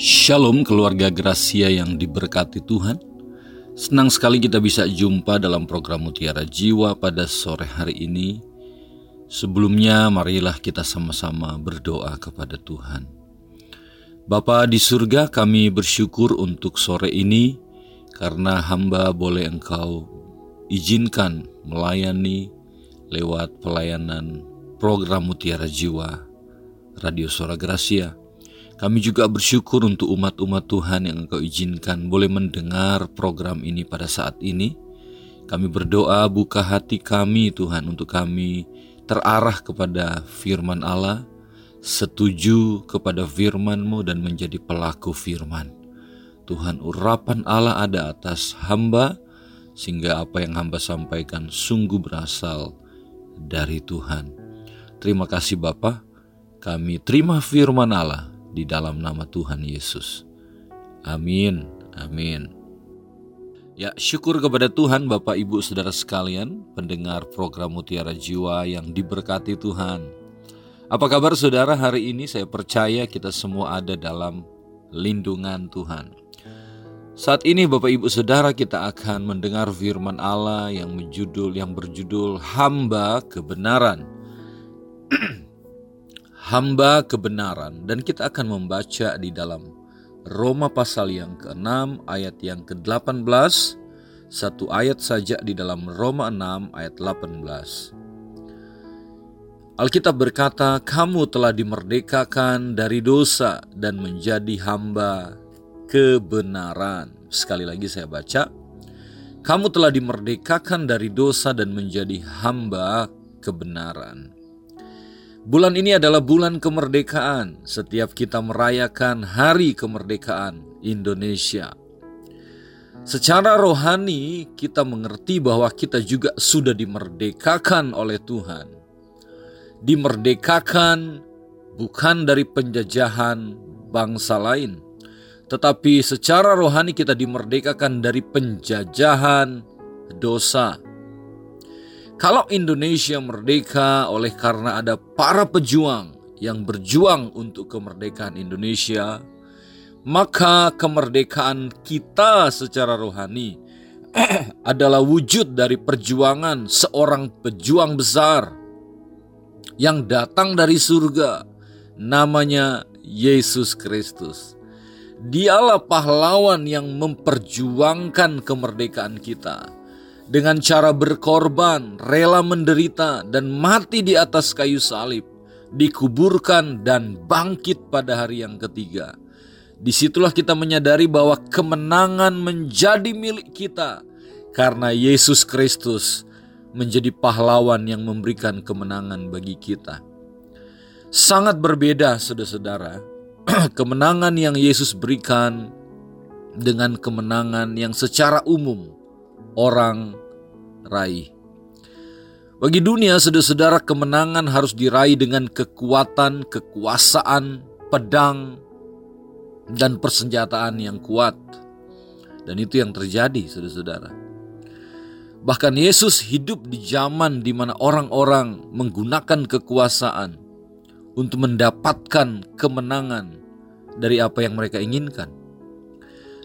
Shalom keluarga Gracia yang diberkati Tuhan. Senang sekali kita bisa jumpa dalam program Mutiara Jiwa pada sore hari ini. Sebelumnya marilah kita sama-sama berdoa kepada Tuhan. Bapa di surga kami bersyukur untuk sore ini karena hamba boleh engkau izinkan melayani lewat pelayanan program Mutiara Jiwa Radio Sora Gracia kami juga bersyukur untuk umat-umat Tuhan yang Engkau izinkan boleh mendengar program ini pada saat ini. Kami berdoa buka hati kami Tuhan untuk kami terarah kepada firman Allah, setuju kepada firman-Mu dan menjadi pelaku firman. Tuhan urapan Allah ada atas hamba, sehingga apa yang hamba sampaikan sungguh berasal dari Tuhan. Terima kasih Bapak, kami terima firman Allah di dalam nama Tuhan Yesus. Amin. Amin. Ya, syukur kepada Tuhan Bapak Ibu Saudara sekalian, pendengar program Mutiara Jiwa yang diberkati Tuhan. Apa kabar Saudara hari ini? Saya percaya kita semua ada dalam lindungan Tuhan. Saat ini Bapak Ibu Saudara kita akan mendengar firman Allah yang menjudul yang berjudul hamba kebenaran. hamba kebenaran. Dan kita akan membaca di dalam Roma pasal yang ke-6 ayat yang ke-18 satu ayat saja di dalam Roma 6 ayat 18 Alkitab berkata kamu telah dimerdekakan dari dosa dan menjadi hamba kebenaran. Sekali lagi saya baca kamu telah dimerdekakan dari dosa dan menjadi hamba kebenaran Bulan ini adalah bulan kemerdekaan. Setiap kita merayakan hari kemerdekaan Indonesia. Secara rohani, kita mengerti bahwa kita juga sudah dimerdekakan oleh Tuhan. Dimerdekakan bukan dari penjajahan bangsa lain, tetapi secara rohani kita dimerdekakan dari penjajahan dosa kalau Indonesia merdeka oleh karena ada para pejuang yang berjuang untuk kemerdekaan Indonesia, maka kemerdekaan kita secara rohani adalah wujud dari perjuangan seorang pejuang besar yang datang dari surga, namanya Yesus Kristus. Dialah pahlawan yang memperjuangkan kemerdekaan kita dengan cara berkorban, rela menderita, dan mati di atas kayu salib, dikuburkan dan bangkit pada hari yang ketiga. Di situlah kita menyadari bahwa kemenangan menjadi milik kita karena Yesus Kristus menjadi pahlawan yang memberikan kemenangan bagi kita. Sangat berbeda, saudara-saudara, kemenangan yang Yesus berikan dengan kemenangan yang secara umum orang raih. Bagi dunia, saudara-saudara, kemenangan harus diraih dengan kekuatan, kekuasaan, pedang, dan persenjataan yang kuat. Dan itu yang terjadi, saudara-saudara. Bahkan Yesus hidup di zaman di mana orang-orang menggunakan kekuasaan untuk mendapatkan kemenangan dari apa yang mereka inginkan.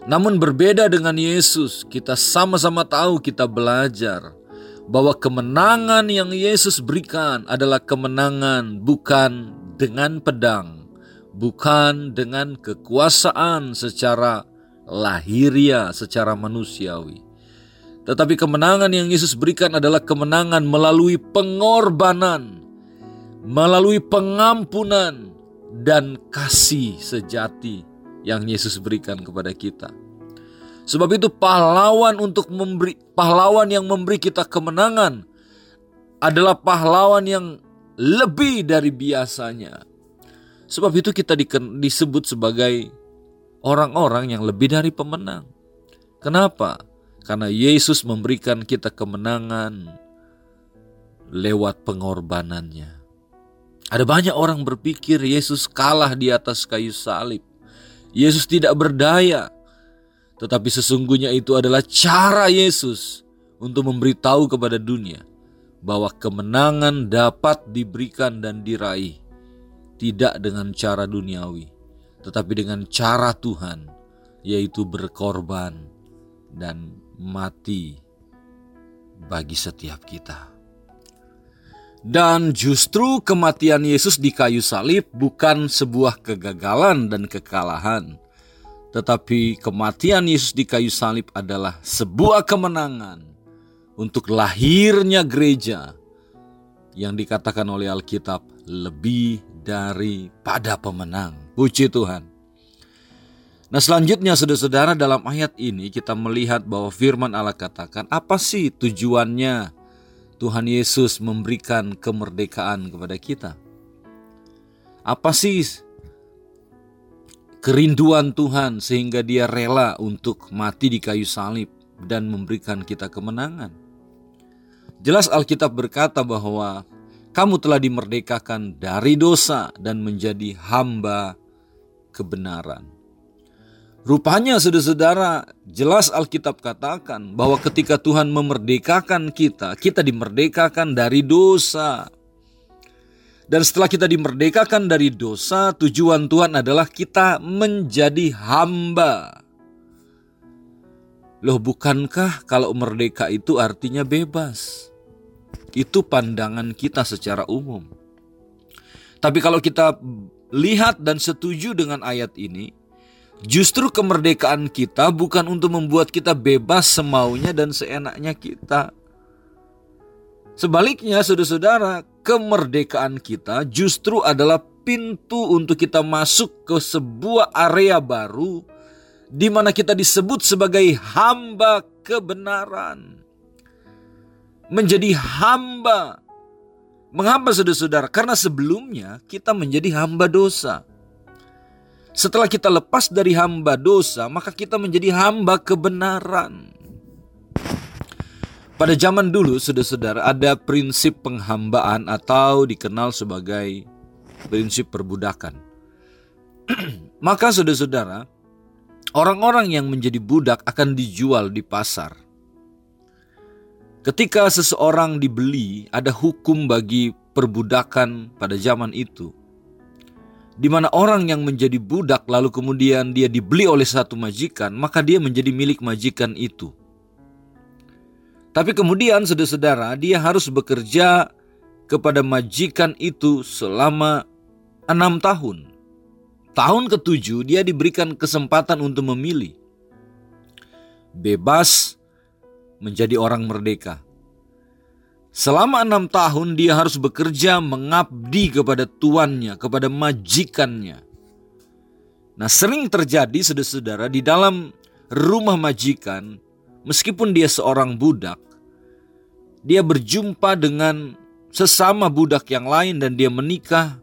Namun berbeda dengan Yesus, kita sama-sama tahu kita belajar bahwa kemenangan yang Yesus berikan adalah kemenangan bukan dengan pedang, bukan dengan kekuasaan secara lahiria, secara manusiawi. Tetapi kemenangan yang Yesus berikan adalah kemenangan melalui pengorbanan, melalui pengampunan, dan kasih sejati yang Yesus berikan kepada kita. Sebab itu pahlawan untuk memberi pahlawan yang memberi kita kemenangan adalah pahlawan yang lebih dari biasanya. Sebab itu kita disebut sebagai orang-orang yang lebih dari pemenang. Kenapa? Karena Yesus memberikan kita kemenangan lewat pengorbanannya. Ada banyak orang berpikir Yesus kalah di atas kayu salib. Yesus tidak berdaya, tetapi sesungguhnya itu adalah cara Yesus untuk memberitahu kepada dunia bahwa kemenangan dapat diberikan dan diraih tidak dengan cara duniawi, tetapi dengan cara Tuhan, yaitu berkorban dan mati bagi setiap kita. Dan justru kematian Yesus di kayu salib bukan sebuah kegagalan dan kekalahan, tetapi kematian Yesus di kayu salib adalah sebuah kemenangan untuk lahirnya gereja yang dikatakan oleh Alkitab lebih daripada pemenang. Puji Tuhan. Nah selanjutnya saudara-saudara dalam ayat ini kita melihat bahwa firman Allah katakan apa sih tujuannya Tuhan Yesus memberikan kemerdekaan kepada kita? Apa sih kerinduan Tuhan sehingga dia rela untuk mati di kayu salib dan memberikan kita kemenangan? Jelas Alkitab berkata bahwa kamu telah dimerdekakan dari dosa dan menjadi hamba kebenaran. Rupanya saudara-saudara, jelas Alkitab katakan bahwa ketika Tuhan memerdekakan kita, kita dimerdekakan dari dosa. Dan setelah kita dimerdekakan dari dosa, tujuan Tuhan adalah kita menjadi hamba. Loh bukankah kalau merdeka itu artinya bebas? Itu pandangan kita secara umum. Tapi kalau kita lihat dan setuju dengan ayat ini, justru kemerdekaan kita bukan untuk membuat kita bebas semaunya dan seenaknya kita. Sebaliknya, saudara-saudara, kemerdekaan kita justru adalah pintu untuk kita masuk ke sebuah area baru di mana kita disebut sebagai hamba kebenaran menjadi hamba. Mengapa saudara-saudara? Karena sebelumnya kita menjadi hamba dosa. Setelah kita lepas dari hamba dosa, maka kita menjadi hamba kebenaran. Pada zaman dulu, saudara-saudara, ada prinsip penghambaan atau dikenal sebagai prinsip perbudakan. maka saudara-saudara, orang-orang yang menjadi budak akan dijual di pasar. Ketika seseorang dibeli, ada hukum bagi perbudakan pada zaman itu. Di mana orang yang menjadi budak lalu kemudian dia dibeli oleh satu majikan, maka dia menjadi milik majikan itu. Tapi kemudian saudara-saudara, dia harus bekerja kepada majikan itu selama enam tahun. Tahun ketujuh dia diberikan kesempatan untuk memilih. Bebas menjadi orang merdeka. Selama enam tahun dia harus bekerja mengabdi kepada tuannya, kepada majikannya. Nah sering terjadi saudara-saudara di dalam rumah majikan, meskipun dia seorang budak, dia berjumpa dengan sesama budak yang lain dan dia menikah.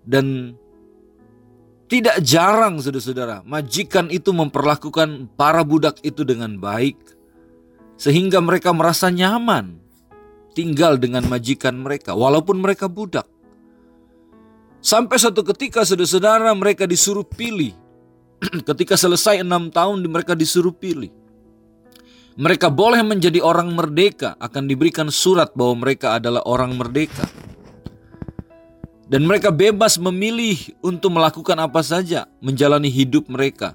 Dan tidak jarang saudara-saudara, majikan itu memperlakukan para budak itu dengan baik sehingga mereka merasa nyaman tinggal dengan majikan mereka walaupun mereka budak. Sampai suatu ketika saudara-saudara mereka disuruh pilih. ketika selesai enam tahun mereka disuruh pilih. Mereka boleh menjadi orang merdeka akan diberikan surat bahwa mereka adalah orang merdeka dan mereka bebas memilih untuk melakukan apa saja, menjalani hidup mereka.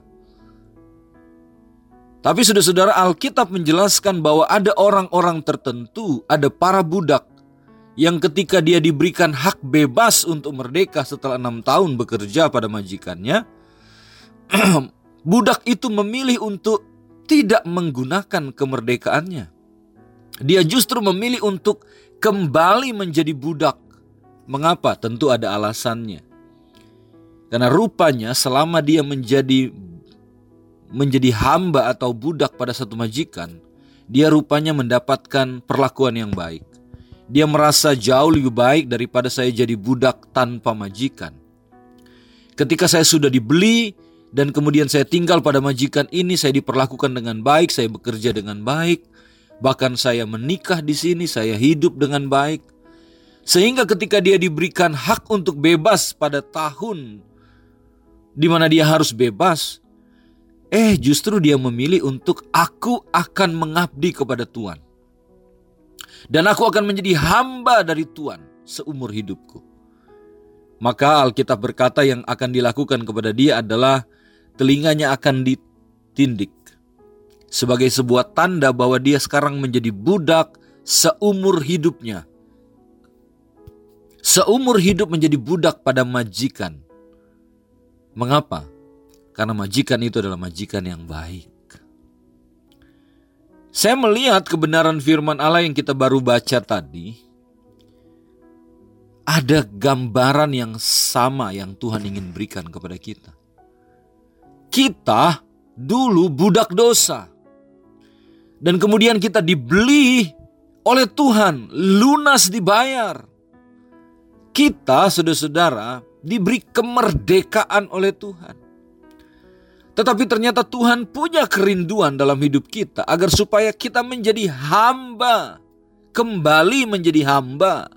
Tapi saudara-saudara Alkitab menjelaskan bahwa ada orang-orang tertentu, ada para budak yang ketika dia diberikan hak bebas untuk merdeka setelah enam tahun bekerja pada majikannya, budak itu memilih untuk tidak menggunakan kemerdekaannya. Dia justru memilih untuk kembali menjadi budak Mengapa? Tentu ada alasannya. Karena rupanya selama dia menjadi menjadi hamba atau budak pada satu majikan, dia rupanya mendapatkan perlakuan yang baik. Dia merasa jauh lebih baik daripada saya jadi budak tanpa majikan. Ketika saya sudah dibeli dan kemudian saya tinggal pada majikan ini, saya diperlakukan dengan baik, saya bekerja dengan baik, bahkan saya menikah di sini, saya hidup dengan baik. Sehingga ketika dia diberikan hak untuk bebas pada tahun di mana dia harus bebas, eh justru dia memilih untuk aku akan mengabdi kepada Tuhan. Dan aku akan menjadi hamba dari Tuhan seumur hidupku. Maka Alkitab berkata yang akan dilakukan kepada dia adalah telinganya akan ditindik sebagai sebuah tanda bahwa dia sekarang menjadi budak seumur hidupnya. Seumur hidup menjadi budak pada majikan. Mengapa? Karena majikan itu adalah majikan yang baik. Saya melihat kebenaran firman Allah yang kita baru baca tadi. Ada gambaran yang sama yang Tuhan ingin berikan kepada kita. Kita dulu budak dosa. Dan kemudian kita dibeli oleh Tuhan, lunas dibayar. Kita, saudara-saudara, diberi kemerdekaan oleh Tuhan. Tetapi ternyata Tuhan punya kerinduan dalam hidup kita agar supaya kita menjadi hamba, kembali menjadi hamba.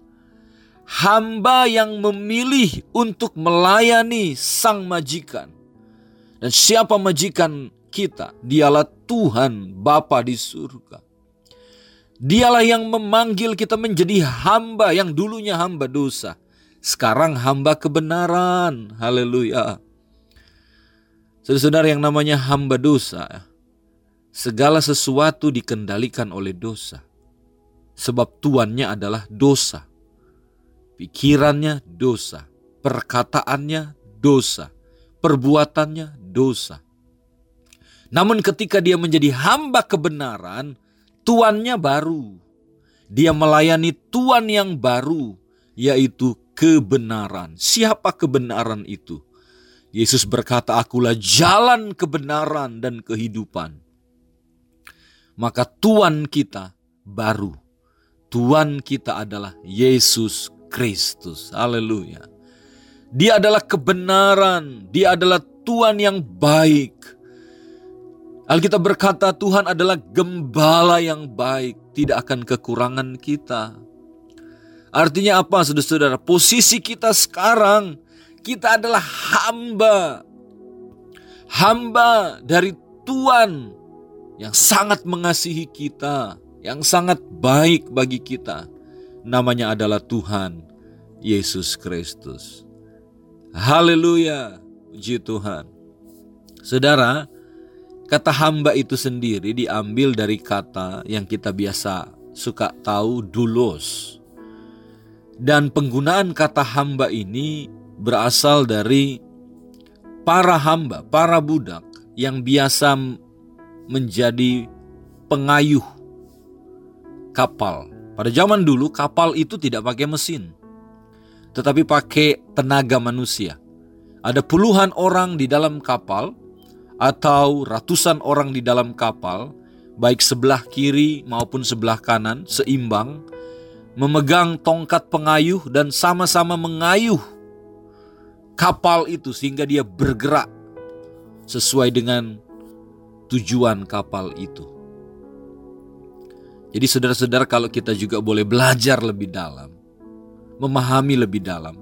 Hamba yang memilih untuk melayani sang majikan. Dan siapa majikan kita? Dialah Tuhan Bapa di surga. Dialah yang memanggil kita menjadi hamba yang dulunya hamba dosa. Sekarang hamba kebenaran. Haleluya. Saudara-saudara yang namanya hamba dosa, segala sesuatu dikendalikan oleh dosa. Sebab tuannya adalah dosa. Pikirannya dosa, perkataannya dosa, perbuatannya dosa. Namun ketika dia menjadi hamba kebenaran, tuannya baru. Dia melayani tuan yang baru, yaitu kebenaran. Siapa kebenaran itu? Yesus berkata, "Akulah jalan kebenaran dan kehidupan." Maka tuan kita baru. Tuan kita adalah Yesus Kristus. Haleluya. Dia adalah kebenaran, dia adalah Tuhan yang baik. Alkitab berkata Tuhan adalah gembala yang baik, tidak akan kekurangan kita. Artinya apa saudara-saudara? Posisi kita sekarang, kita adalah hamba. Hamba dari Tuhan yang sangat mengasihi kita, yang sangat baik bagi kita. Namanya adalah Tuhan Yesus Kristus. Haleluya, puji Tuhan. Saudara, Kata hamba itu sendiri diambil dari kata yang kita biasa suka tahu dulos. Dan penggunaan kata hamba ini berasal dari para hamba, para budak yang biasa menjadi pengayuh kapal. Pada zaman dulu kapal itu tidak pakai mesin, tetapi pakai tenaga manusia. Ada puluhan orang di dalam kapal atau ratusan orang di dalam kapal, baik sebelah kiri maupun sebelah kanan, seimbang, memegang tongkat pengayuh dan sama-sama mengayuh kapal itu sehingga dia bergerak sesuai dengan tujuan kapal itu. Jadi saudara-saudara kalau kita juga boleh belajar lebih dalam, memahami lebih dalam,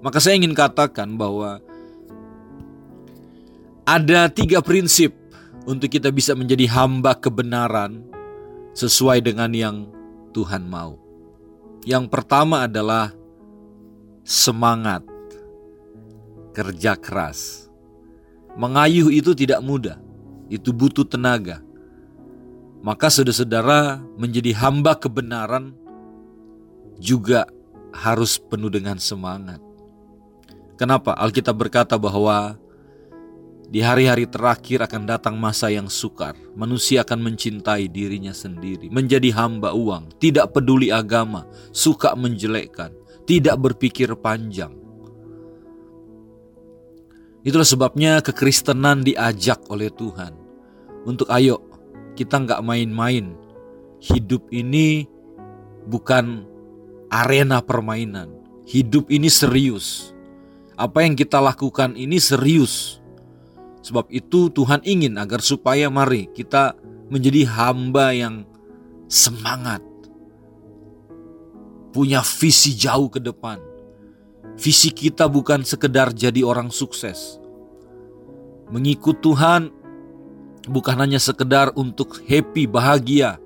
maka saya ingin katakan bahwa ada tiga prinsip untuk kita bisa menjadi hamba kebenaran sesuai dengan yang Tuhan mau. Yang pertama adalah semangat, kerja keras. Mengayuh itu tidak mudah, itu butuh tenaga. Maka saudara-saudara menjadi hamba kebenaran juga harus penuh dengan semangat. Kenapa? Alkitab berkata bahwa di hari-hari terakhir akan datang masa yang sukar. Manusia akan mencintai dirinya sendiri, menjadi hamba uang, tidak peduli agama, suka menjelekkan, tidak berpikir panjang. Itulah sebabnya kekristenan diajak oleh Tuhan untuk ayo kita nggak main-main. Hidup ini bukan arena permainan. Hidup ini serius. Apa yang kita lakukan ini serius Sebab itu Tuhan ingin agar supaya mari kita menjadi hamba yang semangat. Punya visi jauh ke depan. Visi kita bukan sekedar jadi orang sukses. Mengikut Tuhan bukan hanya sekedar untuk happy, bahagia,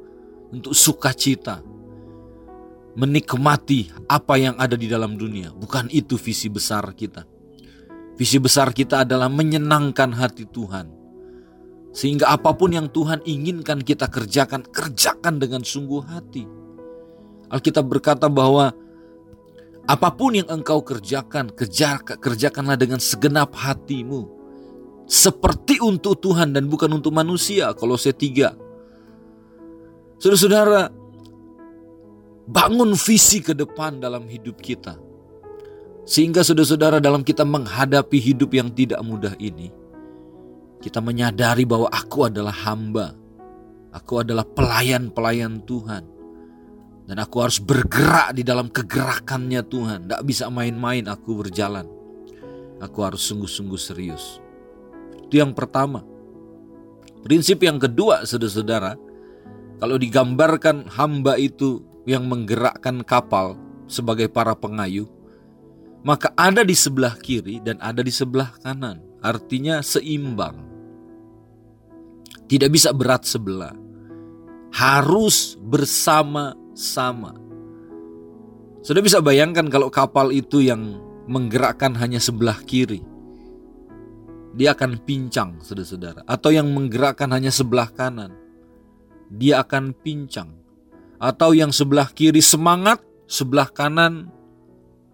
untuk sukacita. menikmati apa yang ada di dalam dunia. Bukan itu visi besar kita. Visi besar kita adalah menyenangkan hati Tuhan. Sehingga apa pun yang Tuhan inginkan kita kerjakan, kerjakan dengan sungguh hati. Alkitab berkata bahwa apa pun yang engkau kerjakan, kerja, kerjakanlah dengan segenap hatimu. Seperti untuk Tuhan dan bukan untuk manusia. Kolose 3. Saudara-saudara, bangun visi ke depan dalam hidup kita. Sehingga saudara-saudara dalam kita menghadapi hidup yang tidak mudah ini, kita menyadari bahwa aku adalah hamba. Aku adalah pelayan-pelayan Tuhan. Dan aku harus bergerak di dalam kegerakannya Tuhan. Tidak bisa main-main aku berjalan. Aku harus sungguh-sungguh serius. Itu yang pertama. Prinsip yang kedua, saudara-saudara, kalau digambarkan hamba itu yang menggerakkan kapal sebagai para pengayuh, maka ada di sebelah kiri dan ada di sebelah kanan. Artinya seimbang. Tidak bisa berat sebelah. Harus bersama-sama. Sudah bisa bayangkan kalau kapal itu yang menggerakkan hanya sebelah kiri. Dia akan pincang, saudara-saudara. Atau yang menggerakkan hanya sebelah kanan. Dia akan pincang atau yang sebelah kiri semangat, sebelah kanan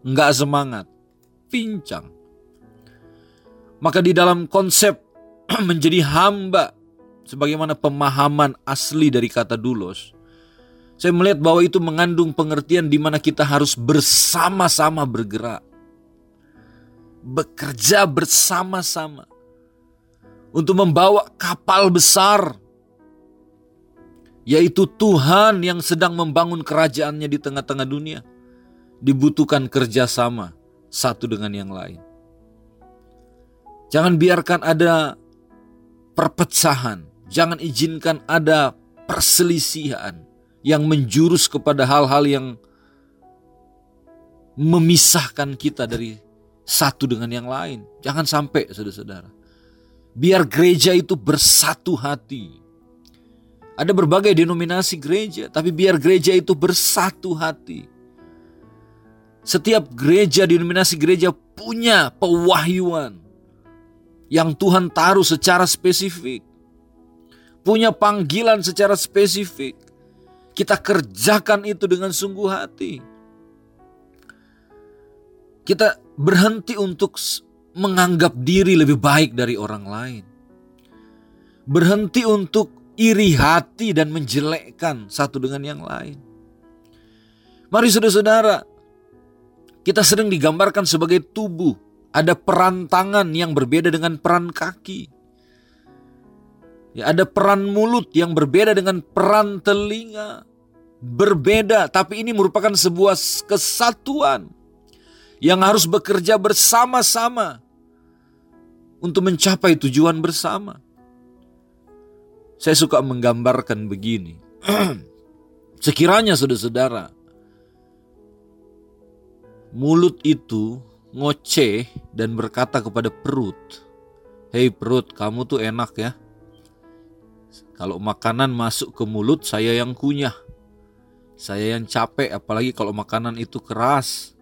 nggak semangat, pincang. Maka di dalam konsep menjadi hamba, sebagaimana pemahaman asli dari kata dulos, saya melihat bahwa itu mengandung pengertian di mana kita harus bersama-sama bergerak. Bekerja bersama-sama. Untuk membawa kapal besar yaitu Tuhan yang sedang membangun kerajaannya di tengah-tengah dunia, dibutuhkan kerjasama satu dengan yang lain. Jangan biarkan ada perpecahan, jangan izinkan ada perselisihan yang menjurus kepada hal-hal yang memisahkan kita dari satu dengan yang lain. Jangan sampai saudara-saudara. Biar gereja itu bersatu hati ada berbagai denominasi gereja, tapi biar gereja itu bersatu hati. Setiap gereja, denominasi gereja punya pewahyuan yang Tuhan taruh secara spesifik. Punya panggilan secara spesifik. Kita kerjakan itu dengan sungguh hati. Kita berhenti untuk menganggap diri lebih baik dari orang lain. Berhenti untuk iri hati dan menjelekkan satu dengan yang lain. Mari saudara-saudara, kita sering digambarkan sebagai tubuh. Ada peran tangan yang berbeda dengan peran kaki. Ya, ada peran mulut yang berbeda dengan peran telinga. Berbeda, tapi ini merupakan sebuah kesatuan yang harus bekerja bersama-sama untuk mencapai tujuan bersama. Saya suka menggambarkan begini. Sekiranya saudara-saudara, mulut itu ngoceh dan berkata kepada perut, Hei perut, kamu tuh enak ya. Kalau makanan masuk ke mulut, saya yang kunyah. Saya yang capek, apalagi kalau makanan itu keras.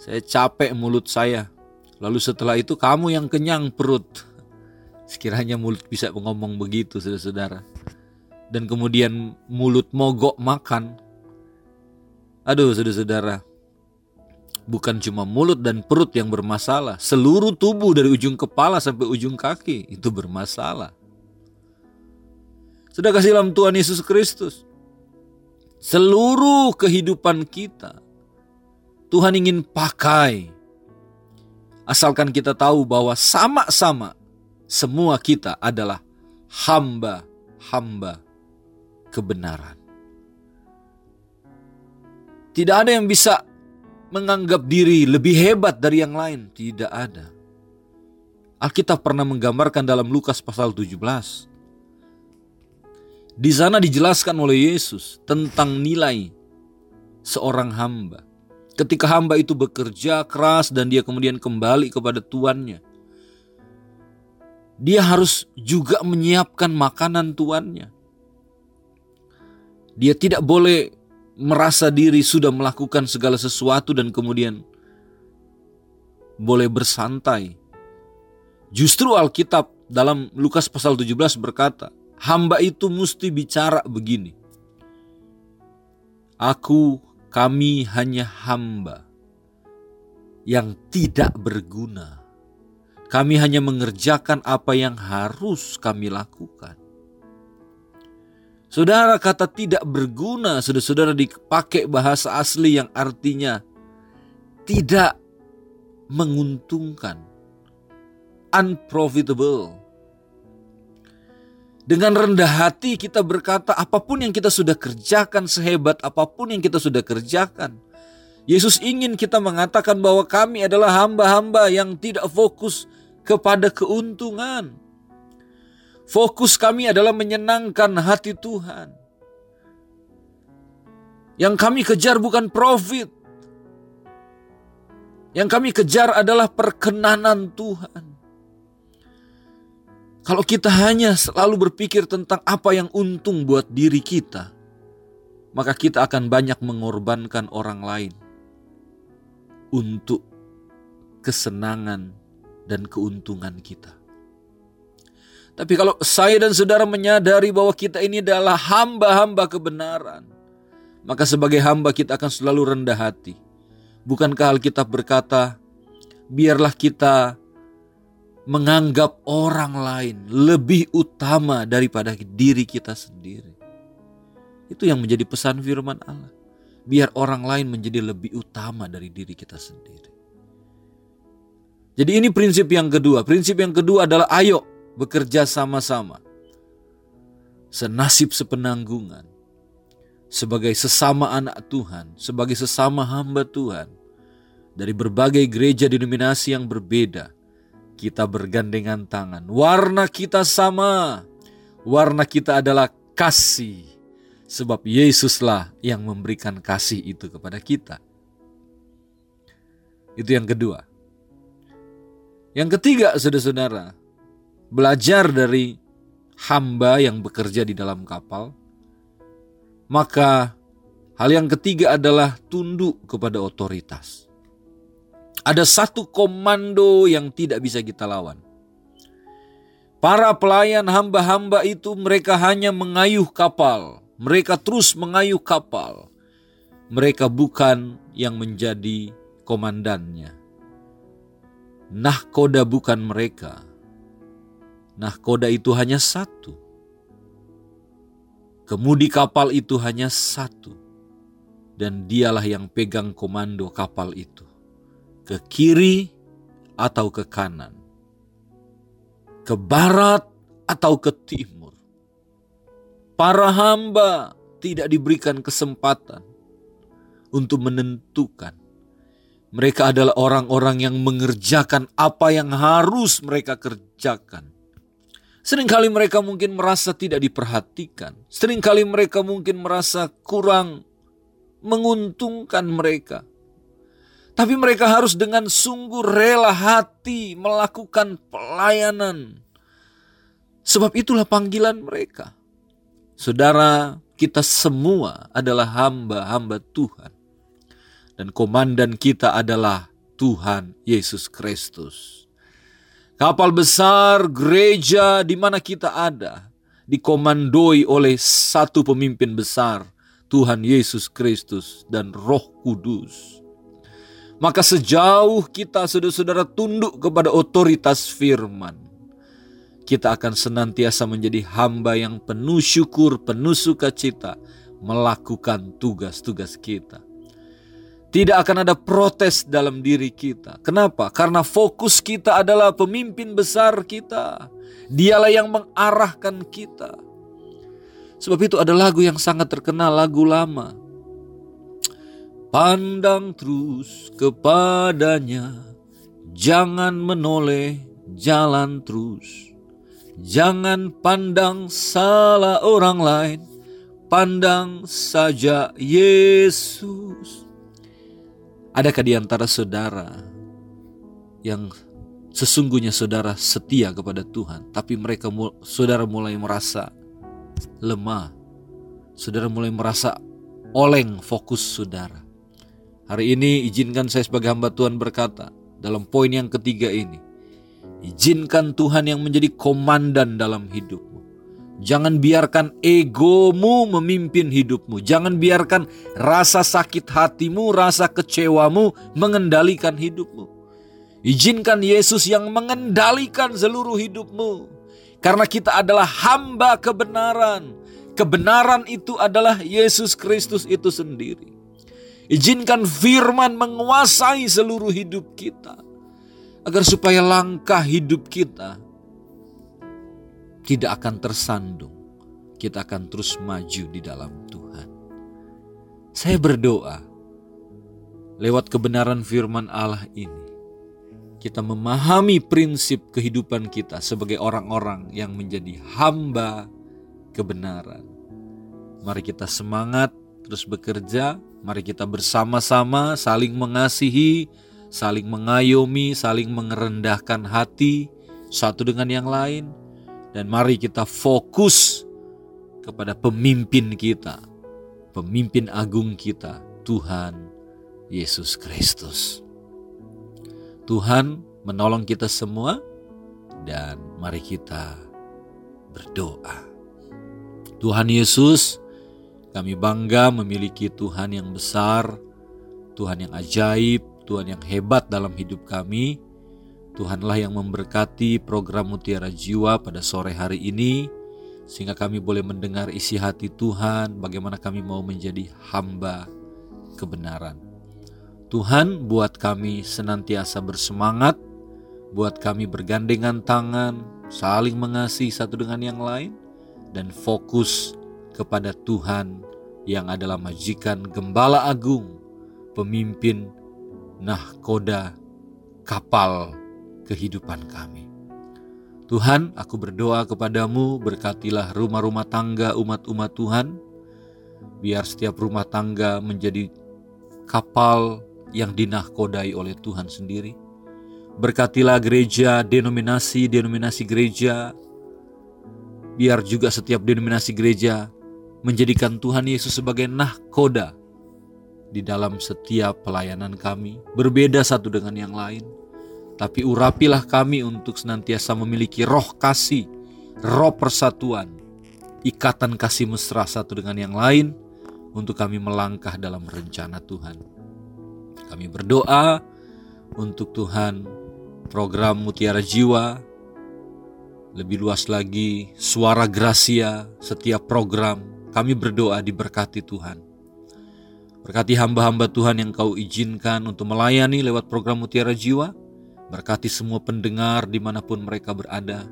Saya capek mulut saya. Lalu setelah itu kamu yang kenyang perut. Sekiranya mulut bisa ngomong begitu saudara-saudara. Dan kemudian mulut mogok makan. Aduh saudara-saudara. Bukan cuma mulut dan perut yang bermasalah. Seluruh tubuh dari ujung kepala sampai ujung kaki itu bermasalah. Sudah kasih dalam Tuhan Yesus Kristus. Seluruh kehidupan kita. Tuhan ingin pakai. Asalkan kita tahu bahwa sama-sama semua kita adalah hamba-hamba kebenaran. Tidak ada yang bisa menganggap diri lebih hebat dari yang lain. Tidak ada. Alkitab pernah menggambarkan dalam Lukas pasal 17. Di sana dijelaskan oleh Yesus tentang nilai seorang hamba. Ketika hamba itu bekerja keras dan dia kemudian kembali kepada tuannya dia harus juga menyiapkan makanan tuannya. Dia tidak boleh merasa diri sudah melakukan segala sesuatu dan kemudian boleh bersantai. Justru Alkitab dalam Lukas pasal 17 berkata, hamba itu mesti bicara begini. Aku, kami hanya hamba yang tidak berguna. Kami hanya mengerjakan apa yang harus kami lakukan. Saudara kata tidak berguna, saudara-saudara dipakai bahasa asli yang artinya tidak menguntungkan. Unprofitable. Dengan rendah hati kita berkata apa pun yang kita sudah kerjakan sehebat apa pun yang kita sudah kerjakan. Yesus ingin kita mengatakan bahwa kami adalah hamba-hamba yang tidak fokus kepada keuntungan Fokus kami adalah menyenangkan hati Tuhan. Yang kami kejar bukan profit. Yang kami kejar adalah perkenanan Tuhan. Kalau kita hanya selalu berpikir tentang apa yang untung buat diri kita, maka kita akan banyak mengorbankan orang lain untuk kesenangan dan keuntungan kita. Tapi kalau saya dan saudara menyadari bahwa kita ini adalah hamba-hamba kebenaran, maka sebagai hamba kita akan selalu rendah hati. Bukankah Alkitab berkata, biarlah kita menganggap orang lain lebih utama daripada diri kita sendiri. Itu yang menjadi pesan firman Allah. Biar orang lain menjadi lebih utama dari diri kita sendiri. Jadi ini prinsip yang kedua. Prinsip yang kedua adalah ayo bekerja sama-sama, senasib sepenanggungan, sebagai sesama anak Tuhan, sebagai sesama hamba Tuhan, dari berbagai gereja denominasi yang berbeda, kita bergandengan tangan. Warna kita sama, warna kita adalah kasih, sebab Yesuslah yang memberikan kasih itu kepada kita. Itu yang kedua. Yang ketiga, saudara-saudara, belajar dari hamba yang bekerja di dalam kapal, maka hal yang ketiga adalah tunduk kepada otoritas. Ada satu komando yang tidak bisa kita lawan. Para pelayan hamba-hamba itu mereka hanya mengayuh kapal. Mereka terus mengayuh kapal. Mereka bukan yang menjadi komandannya. Nahkoda bukan mereka. Nahkoda itu hanya satu. Kemudi kapal itu hanya satu. Dan dialah yang pegang komando kapal itu. Ke kiri atau ke kanan. Ke barat atau ke timur. Para hamba tidak diberikan kesempatan untuk menentukan. Mereka adalah orang-orang yang mengerjakan apa yang harus mereka kerjakan Seringkali mereka mungkin merasa tidak diperhatikan. Seringkali mereka mungkin merasa kurang menguntungkan mereka. Tapi mereka harus dengan sungguh rela hati melakukan pelayanan. Sebab itulah panggilan mereka. Saudara, kita semua adalah hamba-hamba Tuhan. Dan komandan kita adalah Tuhan Yesus Kristus. Kapal besar gereja di mana kita ada dikomandoi oleh satu pemimpin besar, Tuhan Yesus Kristus dan Roh Kudus. Maka sejauh kita saudara-saudara tunduk kepada otoritas firman, kita akan senantiasa menjadi hamba yang penuh syukur, penuh sukacita, melakukan tugas-tugas kita. Tidak akan ada protes dalam diri kita. Kenapa? Karena fokus kita adalah pemimpin besar kita. Dialah yang mengarahkan kita. Sebab itu ada lagu yang sangat terkenal, lagu lama. Pandang terus kepadanya, jangan menoleh jalan terus. Jangan pandang salah orang lain, pandang saja Yesus. Adakah di antara saudara yang sesungguhnya saudara setia kepada Tuhan, tapi mereka saudara mulai merasa lemah, saudara mulai merasa oleng fokus saudara. Hari ini izinkan saya sebagai hamba Tuhan berkata dalam poin yang ketiga ini. Izinkan Tuhan yang menjadi komandan dalam hidupmu. Jangan biarkan egomu memimpin hidupmu. Jangan biarkan rasa sakit hatimu, rasa kecewamu mengendalikan hidupmu. Izinkan Yesus yang mengendalikan seluruh hidupmu. Karena kita adalah hamba kebenaran. Kebenaran itu adalah Yesus Kristus itu sendiri. Izinkan firman menguasai seluruh hidup kita. Agar supaya langkah hidup kita tidak akan tersandung. Kita akan terus maju di dalam Tuhan. Saya berdoa lewat kebenaran firman Allah ini. Kita memahami prinsip kehidupan kita sebagai orang-orang yang menjadi hamba kebenaran. Mari kita semangat terus bekerja, mari kita bersama-sama saling mengasihi, saling mengayomi, saling mengerendahkan hati satu dengan yang lain dan mari kita fokus kepada pemimpin kita, pemimpin agung kita, Tuhan Yesus Kristus. Tuhan menolong kita semua dan mari kita berdoa. Tuhan Yesus, kami bangga memiliki Tuhan yang besar, Tuhan yang ajaib, Tuhan yang hebat dalam hidup kami Tuhanlah yang memberkati program Mutiara Jiwa pada sore hari ini, sehingga kami boleh mendengar isi hati Tuhan, bagaimana kami mau menjadi hamba kebenaran. Tuhan, buat kami senantiasa bersemangat, buat kami bergandengan tangan, saling mengasihi satu dengan yang lain, dan fokus kepada Tuhan yang adalah majikan gembala agung, pemimpin nahkoda kapal kehidupan kami. Tuhan, aku berdoa kepadamu, berkatilah rumah-rumah tangga umat-umat Tuhan, biar setiap rumah tangga menjadi kapal yang dinahkodai oleh Tuhan sendiri. Berkatilah gereja, denominasi-denominasi gereja, biar juga setiap denominasi gereja menjadikan Tuhan Yesus sebagai nahkoda di dalam setiap pelayanan kami, berbeda satu dengan yang lain tapi urapilah kami untuk senantiasa memiliki roh kasih, roh persatuan, ikatan kasih mesra satu dengan yang lain untuk kami melangkah dalam rencana Tuhan. Kami berdoa untuk Tuhan program Mutiara Jiwa, lebih luas lagi suara Gracia, setiap program kami berdoa diberkati Tuhan. Berkati hamba-hamba Tuhan yang kau izinkan untuk melayani lewat program Mutiara Jiwa, Berkati semua pendengar di mana pun mereka berada.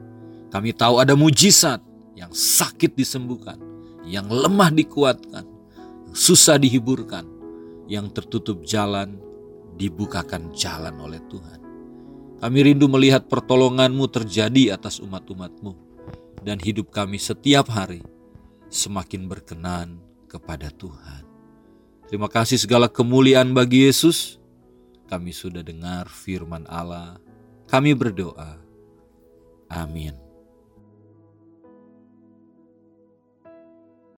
Kami tahu ada mujizat yang sakit disembuhkan, yang lemah dikuatkan, yang susah dihiburkan, yang tertutup jalan dibukakan jalan oleh Tuhan. Kami rindu melihat pertolonganmu terjadi atas umat-umatmu dan hidup kami setiap hari semakin berkenan kepada Tuhan. Terima kasih segala kemuliaan bagi Yesus kami sudah dengar firman Allah. Kami berdoa. Amin.